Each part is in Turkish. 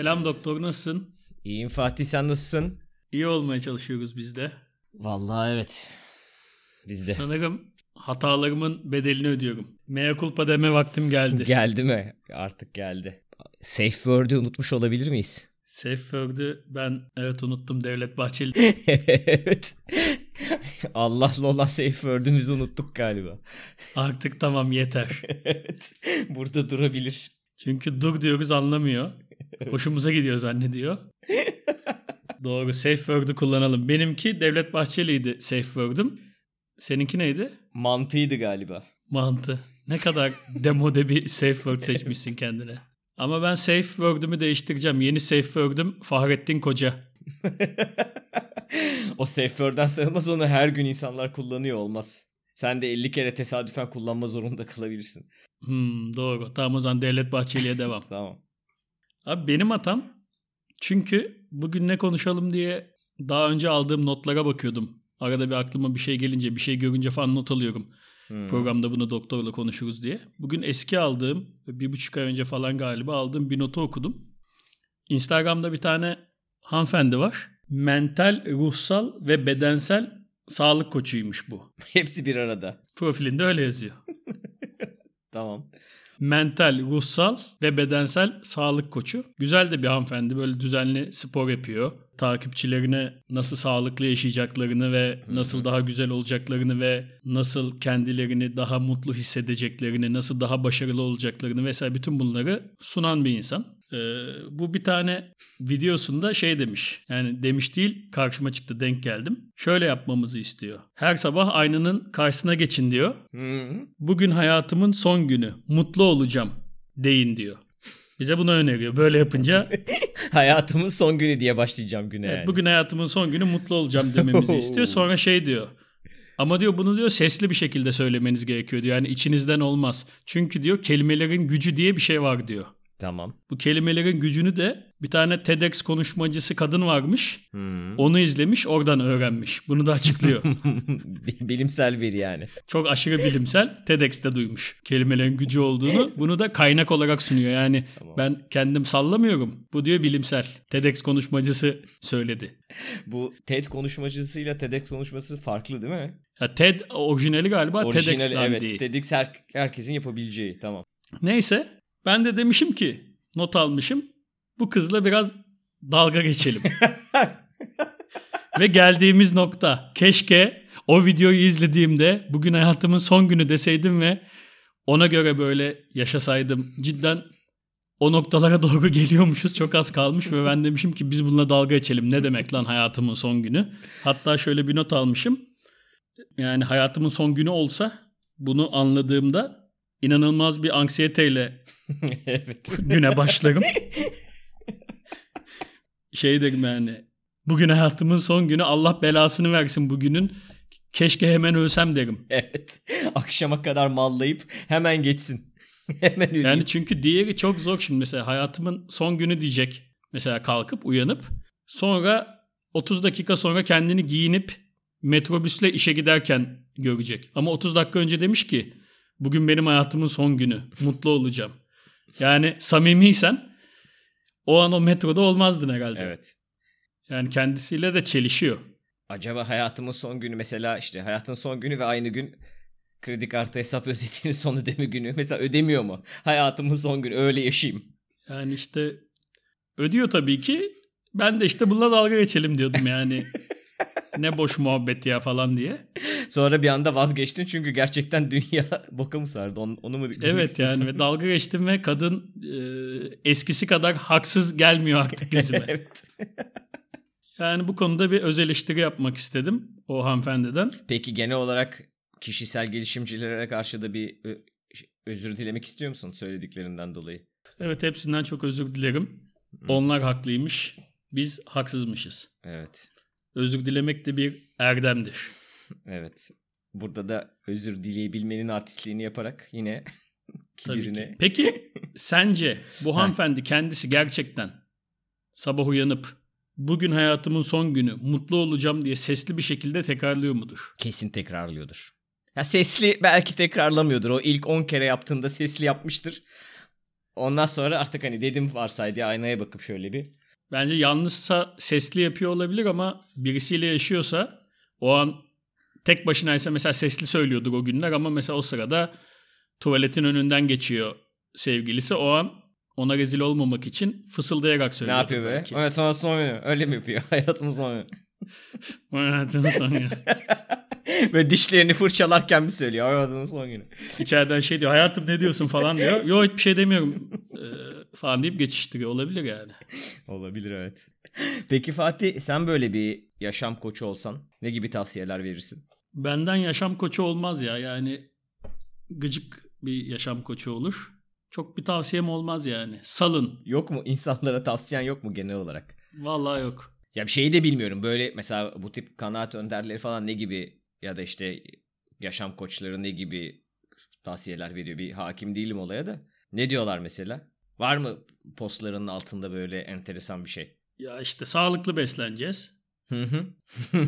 Selam doktor nasılsın? İyiyim Fatih sen nasılsın? İyi olmaya çalışıyoruz biz de. Vallahi evet. Biz de. Sanırım hatalarımın bedelini ödüyorum. Mea culpa deme vaktim geldi. geldi mi? Artık geldi. Safe word'ü unutmuş olabilir miyiz? Safe word'ü ben evet unuttum Devlet Bahçeli. evet. Allah'la olan safe word'ümüzü unuttuk galiba. Artık tamam yeter. evet. Burada durabilir. Çünkü dur diyoruz anlamıyor. Hoşumuza gidiyor zannediyor. Doğru safe word'ü kullanalım. Benimki Devlet Bahçeli'ydi safe word'üm. Seninki neydi? Mantıydı galiba. Mantı. Ne kadar demode bir safe word seçmişsin kendine. Ama ben safe word'ümü değiştireceğim. Yeni safe word'üm Fahrettin Koca. o safe word'den sayılmaz onu her gün insanlar kullanıyor olmaz. Sen de 50 kere tesadüfen kullanma zorunda kalabilirsin. Hmm, doğru. Tamam o zaman Devlet Bahçeli'ye devam. tamam. Abi benim hatam çünkü bugün ne konuşalım diye daha önce aldığım notlara bakıyordum. Arada bir aklıma bir şey gelince, bir şey görünce falan not alıyorum. Hmm. Programda bunu doktorla konuşuruz diye. Bugün eski aldığım, bir buçuk ay önce falan galiba aldığım bir notu okudum. Instagram'da bir tane hanımefendi var. Mental, ruhsal ve bedensel sağlık koçuymuş bu. Hepsi bir arada. Profilinde öyle yazıyor. tamam. Mental, ruhsal ve bedensel sağlık koçu. Güzel de bir hanımefendi. Böyle düzenli spor yapıyor takipçilerine nasıl sağlıklı yaşayacaklarını ve nasıl daha güzel olacaklarını ve nasıl kendilerini daha mutlu hissedeceklerini, nasıl daha başarılı olacaklarını vesaire bütün bunları sunan bir insan. Ee, bu bir tane videosunda şey demiş. Yani demiş değil karşıma çıktı denk geldim. Şöyle yapmamızı istiyor. Her sabah aynanın karşısına geçin diyor. Bugün hayatımın son günü. Mutlu olacağım deyin diyor. Bize bunu öneriyor. Böyle yapınca hayatımın son günü diye başlayacağım güne evet, yani. Bugün hayatımın son günü mutlu olacağım dememizi istiyor. Sonra şey diyor. Ama diyor bunu diyor sesli bir şekilde söylemeniz gerekiyor diyor. Yani içinizden olmaz. Çünkü diyor kelimelerin gücü diye bir şey var diyor. Tamam. Bu kelimelerin gücünü de bir tane TEDx konuşmacısı kadın varmış. Hmm. Onu izlemiş oradan öğrenmiş. Bunu da açıklıyor. bilimsel bir yani. Çok aşırı bilimsel. TEDx'te duymuş kelimelerin gücü olduğunu. Bunu da kaynak olarak sunuyor. Yani tamam. ben kendim sallamıyorum. Bu diyor bilimsel. TEDx konuşmacısı söyledi. Bu TED konuşmacısıyla TEDx konuşması farklı değil mi? Ya TED orijinali galiba Orijinali, TEDx'ten evet, değil. TEDx her, herkesin yapabileceği tamam. Neyse ben de demişim ki not almışım. Bu kızla biraz dalga geçelim. Ve geldiğimiz nokta. Keşke o videoyu izlediğimde bugün hayatımın son günü deseydim ve ona göre böyle yaşasaydım. Cidden o noktalara doğru geliyormuşuz. Çok az kalmış ve ben demişim ki biz bununla dalga geçelim. Ne demek lan hayatımın son günü? Hatta şöyle bir not almışım. Yani hayatımın son günü olsa bunu anladığımda inanılmaz bir anksiyeteyle evet. güne başlarım. şey derim yani bugün hayatımın son günü Allah belasını versin bugünün. Keşke hemen ölsem derim. Evet. Akşama kadar mallayıp hemen geçsin. hemen öleyim. Yani çünkü diğeri çok zor şimdi mesela hayatımın son günü diyecek. Mesela kalkıp uyanıp sonra 30 dakika sonra kendini giyinip metrobüsle işe giderken görecek. Ama 30 dakika önce demiş ki bugün benim hayatımın son günü. Mutlu olacağım. Yani samimiysen o an o metroda olmazdın herhalde. Evet. Yani kendisiyle de çelişiyor. Acaba hayatımın son günü mesela işte hayatın son günü ve aynı gün kredi kartı hesap özetinin son ödeme günü. Mesela ödemiyor mu? Hayatımın son günü öyle yaşayayım. Yani işte ödüyor tabii ki. Ben de işte bununla dalga geçelim diyordum yani. ne boş muhabbet ya falan diye. Sonra bir anda vazgeçtin çünkü gerçekten dünya boka mı sardı onu, onu mu Evet yani ve dalga geçtim ve kadın e, eskisi kadar haksız gelmiyor artık gözüme. evet. yani bu konuda bir öz eleştiri yapmak istedim o hanımefendiden. Peki genel olarak kişisel gelişimcilere karşı da bir özür dilemek istiyor musun söylediklerinden dolayı? Evet hepsinden çok özür dilerim. Onlar haklıymış. Biz haksızmışız. Evet. Özür dilemek de bir erdemdir. evet. Burada da özür dileyebilmenin artistliğini yaparak yine kibirine. Peki sence bu hanımefendi kendisi gerçekten sabah uyanıp bugün hayatımın son günü mutlu olacağım diye sesli bir şekilde tekrarlıyor mudur? Kesin tekrarlıyordur. Ya sesli belki tekrarlamıyordur. O ilk 10 kere yaptığında sesli yapmıştır. Ondan sonra artık hani dedim varsaydı aynaya bakıp şöyle bir. Bence yalnızsa sesli yapıyor olabilir ama birisiyle yaşıyorsa o an tek başınaysa mesela sesli söylüyordur o günler ama mesela o sırada tuvaletin önünden geçiyor sevgilisi. O an ona rezil olmamak için fısıldayarak Ne söylüyor. yapıyor böyle? belki. Evet sonra son günü. Öyle mi yapıyor? Hayatımın son günü. Hayatımın son günü. Böyle dişlerini fırçalarken mi söylüyor? Hayatımın son günü. İçeriden şey diyor hayatım ne diyorsun falan diyor. Yok hiçbir şey demiyorum falan deyip geçiştiriyor. Olabilir yani. Olabilir evet. Peki Fatih sen böyle bir yaşam koçu olsan ne gibi tavsiyeler verirsin? Benden yaşam koçu olmaz ya. Yani gıcık bir yaşam koçu olur. Çok bir tavsiyem olmaz yani. Salın. Yok mu? İnsanlara tavsiyen yok mu genel olarak? Vallahi yok. Ya bir şeyi de bilmiyorum. Böyle mesela bu tip kanaat önderleri falan ne gibi ya da işte yaşam koçları ne gibi tavsiyeler veriyor? Bir hakim değilim olaya da. Ne diyorlar mesela? Var mı postlarının altında böyle enteresan bir şey? Ya işte sağlıklı besleneceğiz. Hı hı.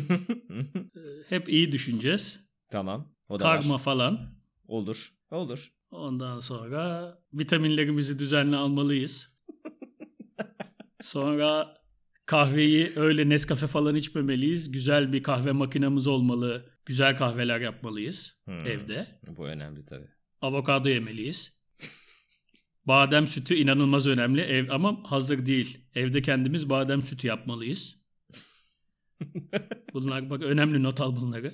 Ee, Hep iyi düşüneceğiz. tamam. O da Karma var. falan. Olur. Olur. Ondan sonra vitaminlerimizi düzenli almalıyız. Sonra kahveyi öyle Nescafe falan içmemeliyiz. Güzel bir kahve makinamız olmalı. Güzel kahveler yapmalıyız Hmm. evde. Bu önemli tabii. Avokado yemeliyiz. Badem sütü inanılmaz önemli ev ama hazır değil. Evde kendimiz badem sütü yapmalıyız. Bunlar bak önemli not al bunları.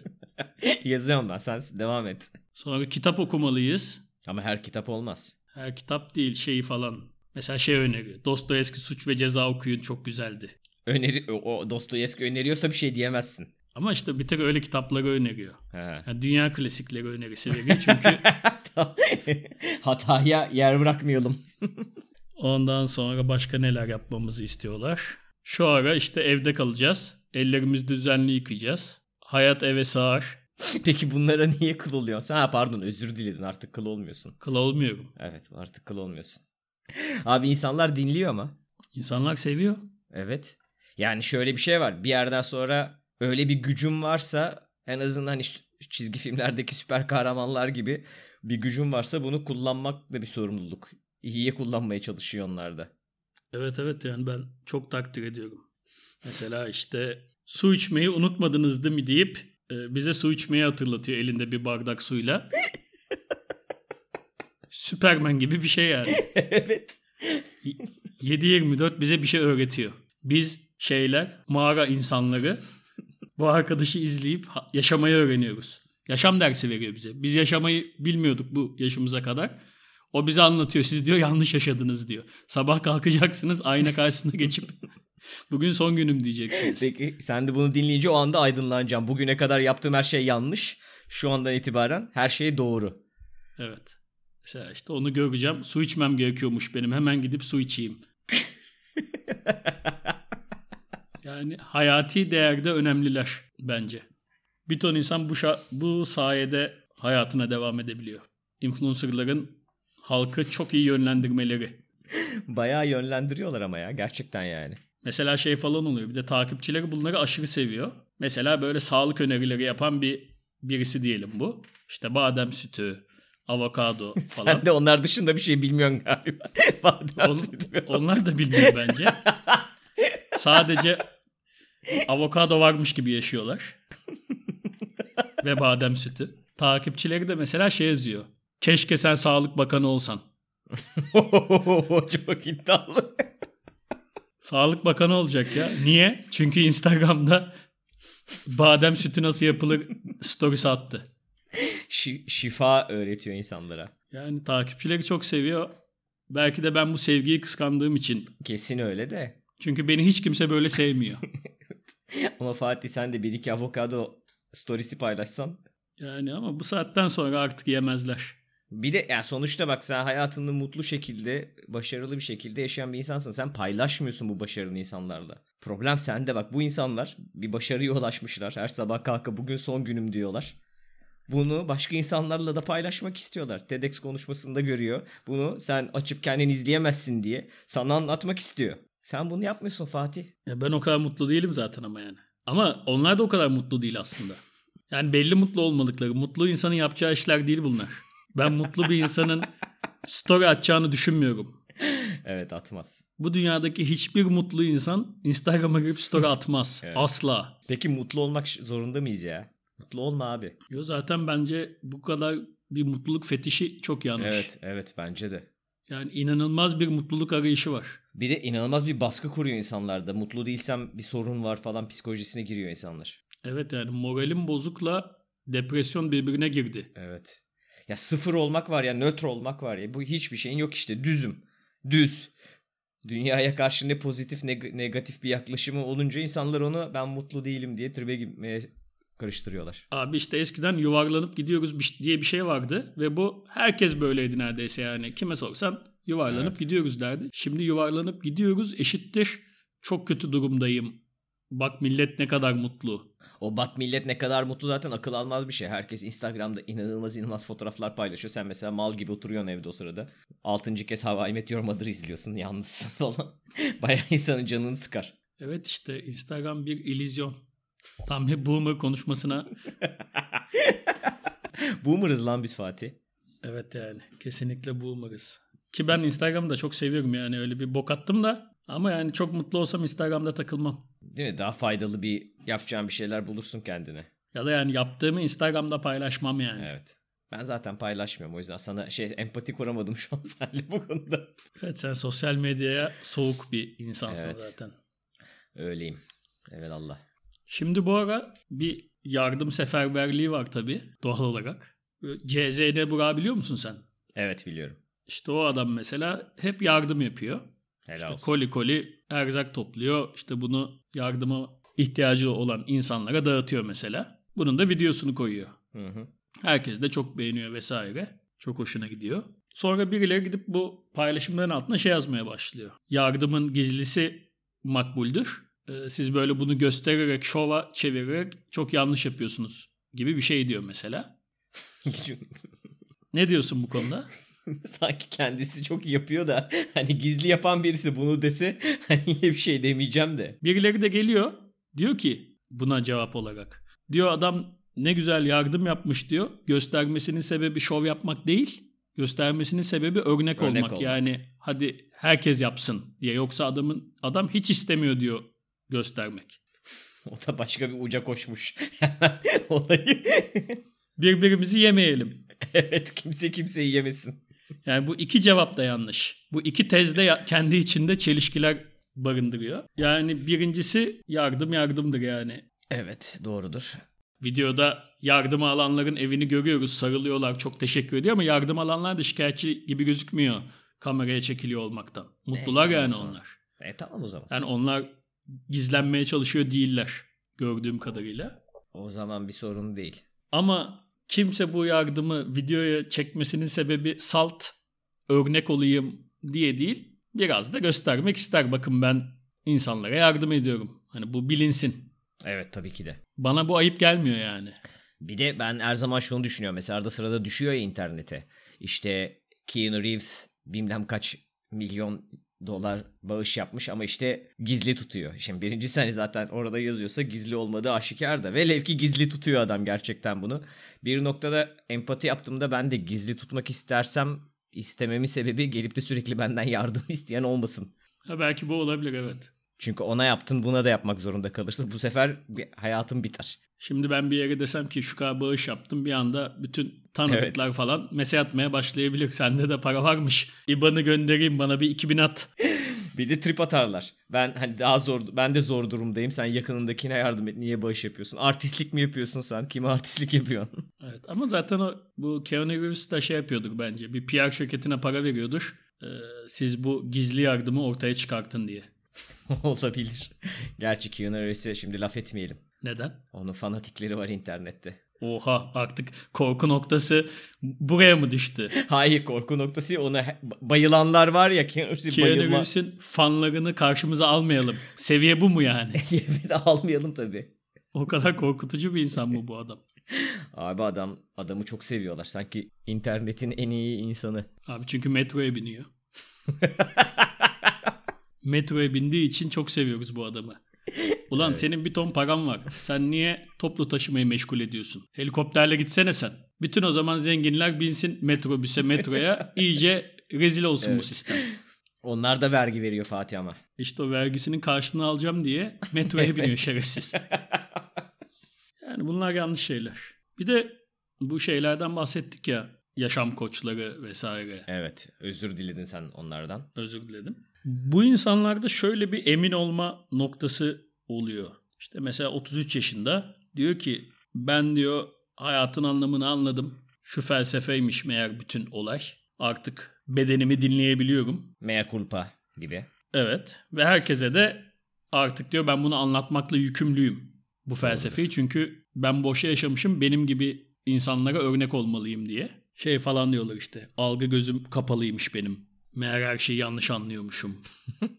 Yazıyorum ben. Sen devam et. Sonra kitap okumalıyız. Ama her kitap olmaz. Her kitap değil şeyi falan. Mesela şey öneriyor. Dostoyevski Suç ve Ceza okuyun çok güzeldi. Öneri, o Dostoyevski öneriyorsa bir şey diyemezsin. Ama işte bir tek öyle kitapları öneriyor. He. Yani dünya klasikleri önerisi veriyor. Çünkü. Hataya yer bırakmayalım. ondan sonra başka neler yapmamızı istiyorlar. Şu ara işte evde kalacağız. Ellerimizi düzenli yıkayacağız. Hayat eve sığar. Peki bunlara niye kıl oluyorsun? Sen ha pardon özür diledin artık kıl olmuyorsun. Kıl olmuyorum. Evet artık kıl olmuyorsun. Abi insanlar dinliyor ama. İnsanlar seviyor. Evet. Yani şöyle bir şey var. Bir yerden sonra öyle bir gücün varsa en azından hani çizgi filmlerdeki süper kahramanlar gibi bir gücün varsa bunu kullanmak da bir sorumluluk. İyiye kullanmaya çalışıyor onlar da. Evet evet yani ben çok takdir ediyorum. Mesela işte su içmeyi unutmadınız değil mi deyip e, bize su içmeyi hatırlatıyor elinde bir bardak suyla. Süpermen gibi bir şey yani. evet. 7-24 bize bir şey öğretiyor. Biz şeyler, mağara insanları bu arkadaşı izleyip yaşamayı öğreniyoruz. Yaşam dersi veriyor bize. Biz yaşamayı bilmiyorduk bu yaşımıza kadar. O bize anlatıyor. Siz diyor yanlış yaşadınız diyor. Sabah kalkacaksınız ayna karşısına geçip bugün son günüm diyeceksiniz. Peki sen de bunu dinleyince o anda aydınlanacaksın. Bugüne kadar yaptığım her şey yanlış. Şu andan itibaren her şey doğru. Evet. Mesela işte onu göreceğim. Su içmem gerekiyormuş benim. Hemen gidip su içeyim. yani hayati değerde önemliler bence. Bir ton insan bu, şa- bu sayede hayatına devam edebiliyor. Influencerların halkı çok iyi yönlendirmeleri. Bayağı yönlendiriyorlar ama ya gerçekten yani. Mesela şey falan oluyor. Bir de takipçileri bunları aşırı seviyor. Mesela böyle sağlık önerileri yapan bir birisi diyelim bu. İşte badem sütü, avokado falan. Sen de onlar dışında bir şey bilmiyorsun galiba. Badem On- sütü. onlar da bilmiyor bence. Sadece avokado varmış gibi yaşıyorlar. Ve badem sütü. Takipçileri de mesela şey yazıyor. Keşke sen Sağlık Bakanı olsan. Çok iddialı. Sağlık Bakanı olacak ya. Niye? Çünkü Instagram'da badem sütü nasıl yapılır stories attı. Şi- şifa öğretiyor insanlara. Yani takipçileri çok seviyor. Belki de ben bu sevgiyi kıskandığım için. Kesin öyle de. Çünkü beni hiç kimse böyle sevmiyor. Ama Fatih sen de bir iki avokado storiesi paylaşsan. Yani ama bu saatten sonra artık yemezler. Bir de yani sonuçta bak sen hayatını mutlu şekilde, başarılı bir şekilde yaşayan bir insansın. Sen paylaşmıyorsun bu başarılı insanlarla. Problem sende bak bu insanlar bir başarıya ulaşmışlar. Her sabah kalkıp bugün son günüm diyorlar. Bunu başka insanlarla da paylaşmak istiyorlar. TEDx konuşmasında görüyor. Bunu sen açıp kendin izleyemezsin diye sana anlatmak istiyor. Sen bunu yapmıyorsun Fatih. Ya ben o kadar mutlu değilim zaten ama yani. Ama onlar da o kadar mutlu değil aslında. Yani belli mutlu olmadıkları. Mutlu insanın yapacağı işler değil bunlar. Ben mutlu bir insanın story atacağını düşünmüyorum. Evet atmaz. Bu dünyadaki hiçbir mutlu insan Instagram'a girip story atmaz. Evet. Asla. Peki mutlu olmak zorunda mıyız ya? Mutlu olma abi. Yo zaten bence bu kadar bir mutluluk fetişi çok yanlış. Evet evet bence de. Yani inanılmaz bir mutluluk arayışı var. Bir de inanılmaz bir baskı kuruyor insanlarda. Mutlu değilsem bir sorun var falan psikolojisine giriyor insanlar. Evet yani moralim bozukla depresyon birbirine girdi. Evet. Ya sıfır olmak var ya nötr olmak var ya. Bu hiçbir şeyin yok işte düzüm. Düz. Dünyaya karşı ne pozitif ne negatif bir yaklaşımı olunca insanlar onu ben mutlu değilim diye tribe girmeye karıştırıyorlar. Abi işte eskiden yuvarlanıp gidiyoruz diye bir şey vardı ve bu herkes böyleydi neredeyse yani. Kime sorsan yuvarlanıp Evet. gidiyoruz derdi. Şimdi yuvarlanıp gidiyoruz eşittir çok kötü durumdayım. Bak millet ne kadar mutlu. O bak millet ne kadar mutlu zaten akıl almaz bir şey. Herkes Instagram'da inanılmaz inanılmaz fotoğraflar paylaşıyor. Sen mesela mal gibi oturuyorsun evde o sırada. Altıncı kez How I Met Your Mother izliyorsun yalnızsın falan. Bayağı insanın canını sıkar. Evet işte Instagram bir illüzyon. Tam bir boomer konuşmasına. Boomer'ız lan biz Fatih. Evet yani kesinlikle boomerız. Ki ben Instagram'ı da çok seviyorum yani öyle bir bok attım da. Ama yani çok mutlu olsam Instagram'da takılmam. Değil mi? Daha faydalı bir yapacağın bir şeyler bulursun kendine. Ya da yani yaptığımı Instagram'da paylaşmam yani. Evet. Ben zaten paylaşmıyorum o yüzden sana şey empati kuramadım şu an seninle bu konuda. Evet sen sosyal medyaya soğuk bir insansın Evet. zaten. Öyleyim. Evet Allah. Şimdi bu ara bir yardım seferberliği var tabii doğal olarak. CZN Burak biliyor musun sen? Evet biliyorum. İşte o adam mesela hep yardım yapıyor. Helal İşte olsun. koli koli erzak topluyor. İşte bunu yardıma ihtiyacı olan insanlara dağıtıyor mesela. Bunun da videosunu koyuyor. Hı hı. Herkes de çok beğeniyor vesaire. Çok hoşuna gidiyor. Sonra birileri gidip bu paylaşımların altına şey yazmaya başlıyor. Yardımın gizlisi makbuldür. Ee, Siz böyle bunu göstererek, şova çevirerek çok yanlış yapıyorsunuz gibi bir şey diyor mesela. Ne diyorsun bu konuda? Sanki kendisi çok yapıyor da hani gizli yapan birisi bunu dese hani bir şey demeyeceğim de. Birileri de geliyor. Diyor ki buna cevap olarak. Diyor adam ne güzel yardım yapmış diyor. Göstermesinin sebebi şov yapmak değil. Göstermesinin sebebi örnek, Örnek olmak. olmak. Yani hadi herkes yapsın diye. Yoksa adamın adam hiç istemiyor diyor göstermek. O da başka bir uca koşmuş. Olayı. Birbirimizi yemeyelim. evet kimse kimseyi yemesin. Yani bu iki cevap da yanlış. Bu iki tezde kendi içinde çelişkiler barındırıyor. Yani birincisi yardım yardımdır yani. Evet doğrudur. Videoda yardım alanların evini görüyoruz. Sarılıyorlar. Çok teşekkür ediyor ama yardım alanlar da şikayetçi gibi gözükmüyor. Kameraya çekiliyor olmaktan. Mutlular tamam yani onlar. E tamam o zaman. Yani onlar gizlenmeye çalışıyor değiller. Gördüğüm kadarıyla. O zaman bir sorun değil. Ama kimse bu yardımı videoya çekmesinin sebebi salt, örnek olayım diye değil. Biraz da göstermek ister. Bakın ben insanlara yardım ediyorum. Hani bu bilinsin. Evet tabii ki de. Bana bu ayıp gelmiyor yani. Bir de ben her zaman şunu düşünüyorum. Mesela arada sırada düşüyor ya internete. İşte Keanu Reeves bilmem kaç milyon dolar bağış yapmış ama işte gizli tutuyor. Şimdi birincisi hani zaten orada yazıyorsa gizli olmadığı aşikar da. Velev ki gizli tutuyor adam gerçekten bunu. Bir noktada empati yaptığımda ben de gizli tutmak istersem istememin sebebi gelip de sürekli benden yardım isteyen olmasın. Ha belki bu olabilir evet. Çünkü ona yaptın buna da yapmak zorunda kalırsın. Bu sefer hayatın biter. Şimdi ben bir yere desem ki şu kadar bağış yaptım bir anda bütün tanıdıklar falan mesaj atmaya başlayabilir. Sende de para varmış. İban'ı göndereyim bana bir 2000 at. Bir de trip atarlar. Ben hani daha zor ben de zor durumdayım. Sen yakınındakine yardım et. Niye bağış yapıyorsun? Artistlik mi yapıyorsun sen? Kime artistlik yapıyorsun? Evet ama zaten o bu Keanu Reeves de şey yapıyordur bence. Bir PR şirketine para veriyordur. Ee, siz bu gizli yardımı ortaya çıkartın diye. Olabilir. Gerçi Keanu Reeves'e şimdi laf etmeyelim. Neden? Onun fanatikleri var internette. Oha artık korku noktası buraya mı düştü? Hayır korku noktası ona bayılanlar var ya Keanu Reeves'in bayılma. Reeves'in fanlarını karşımıza almayalım. Seviye bu mu yani? Evet almayalım tabii. O kadar korkutucu bir insan mı bu adam? Abi adam adamı çok seviyorlar. Sanki internetin en iyi insanı. Abi çünkü metroya biniyor. metroya bindiği için çok seviyoruz bu adamı. Ulan senin bir ton paran var. Sen niye toplu taşımayı meşgul ediyorsun? Helikopterle gitsene sen. Bütün o zaman zenginler binsin metrobüse, metroya. İyice rezil olsun bu sistem. Onlar da vergi veriyor Fatih ama. İşte o vergisinin karşılığını alacağım diye metroya biniyor şerefsiz. Yani bunlar yanlış şeyler. Bir de bu şeylerden bahsettik ya. Yaşam koçları vesaire. Evet. Özür diledin sen onlardan. Özür diledim. Bu insanlarda şöyle bir emin olma noktası oluyor. İşte mesela 33 yaşında diyor ki ben diyor hayatın anlamını anladım. Şu felsefeymiş meğer bütün olay. Artık bedenimi dinleyebiliyorum. Mea culpa gibi. Evet ve herkese de artık diyor ben bunu anlatmakla yükümlüyüm bu felsefeyi. Çünkü ben boşa yaşamışım benim gibi insanlara örnek olmalıyım diye. Şey falan diyorlar işte algı gözüm kapalıymış benim. Meğer her şeyi yanlış anlıyormuşum.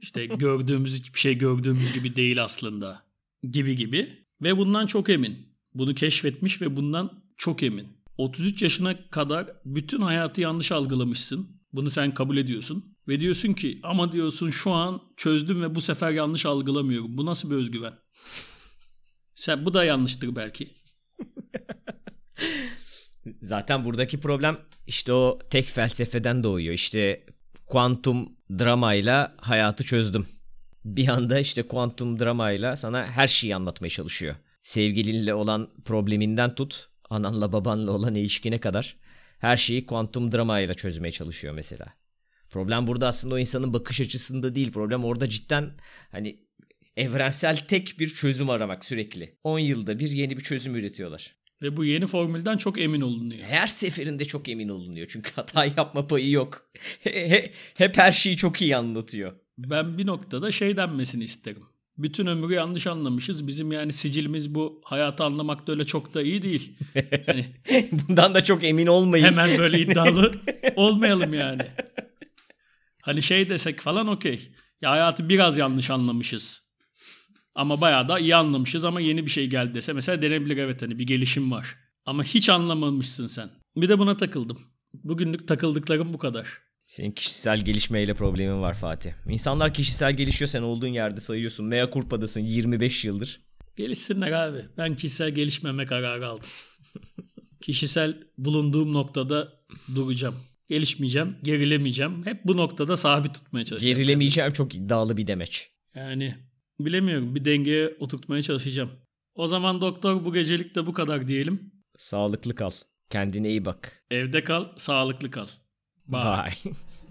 İşte gördüğümüz hiçbir şey gördüğümüz gibi değil aslında. Gibi gibi. Ve bundan çok emin. Bunu keşfetmiş ve bundan çok emin. 33 yaşına kadar bütün hayatı yanlış algılamışsın. Bunu sen kabul ediyorsun. Ve diyorsun ki ama diyorsun şu an çözdüm ve bu sefer yanlış algılamıyorum. Bu nasıl bir özgüven? Sen bu da yanlıştır belki. Zaten buradaki problem işte o tek felsefeden doğuyor. İşte kuantum dramayla hayatı çözdüm. Bir anda işte kuantum dramayla sana her şeyi anlatmaya çalışıyor. Sevgilinle olan probleminden tut, ananla babanla olan ilişkine kadar her şeyi kuantum dramayla çözmeye çalışıyor mesela. Problem burada aslında o insanın bakış açısında değil. Problem orada cidden hani evrensel tek bir çözüm aramak sürekli. 10 yılda bir yeni bir çözüm üretiyorlar. Ve bu yeni formülden çok emin olunuyor. Her seferinde çok emin olunuyor. Çünkü hata yapma payı yok. Hep her şeyi çok iyi anlatıyor. Ben bir noktada şey denmesini isterim. Bütün ömrü yanlış anlamışız. Bizim yani sicilimiz bu hayatı anlamakta öyle çok da iyi değil. Hani Bundan da çok emin olmayın. hemen böyle iddialı olmayalım yani. Hani şey desek falan okey. Ya hayatı biraz yanlış anlamışız. Ama bayağı da iyi anlamışız ama yeni bir şey geldi dese. Mesela denebilir evet hani bir gelişim var. Ama hiç anlamamışsın sen. Bir de buna takıldım. Bugünlük takıldıklarım bu kadar. Senin kişisel gelişmeyle problemin var Fatih. İnsanlar kişisel gelişiyor sen olduğun yerde sayıyorsun. Mea culpa'dasın 25 yıldır. Gelişsinler abi. Ben kişisel gelişmeme kararı aldım. kişisel bulunduğum noktada duracağım. Gelişmeyeceğim, gerilemeyeceğim. Hep bu noktada sabit tutmaya çalışacağım. Gerilemeyeceğim çok iddialı bir demeç. Yani bilemiyorum. Bir dengeye oturtmaya çalışacağım. O zaman doktor bu gecelik de bu kadar diyelim. Sağlıklı kal. Kendine iyi bak. Evde kal, sağlıklı kal. Bye. Bye.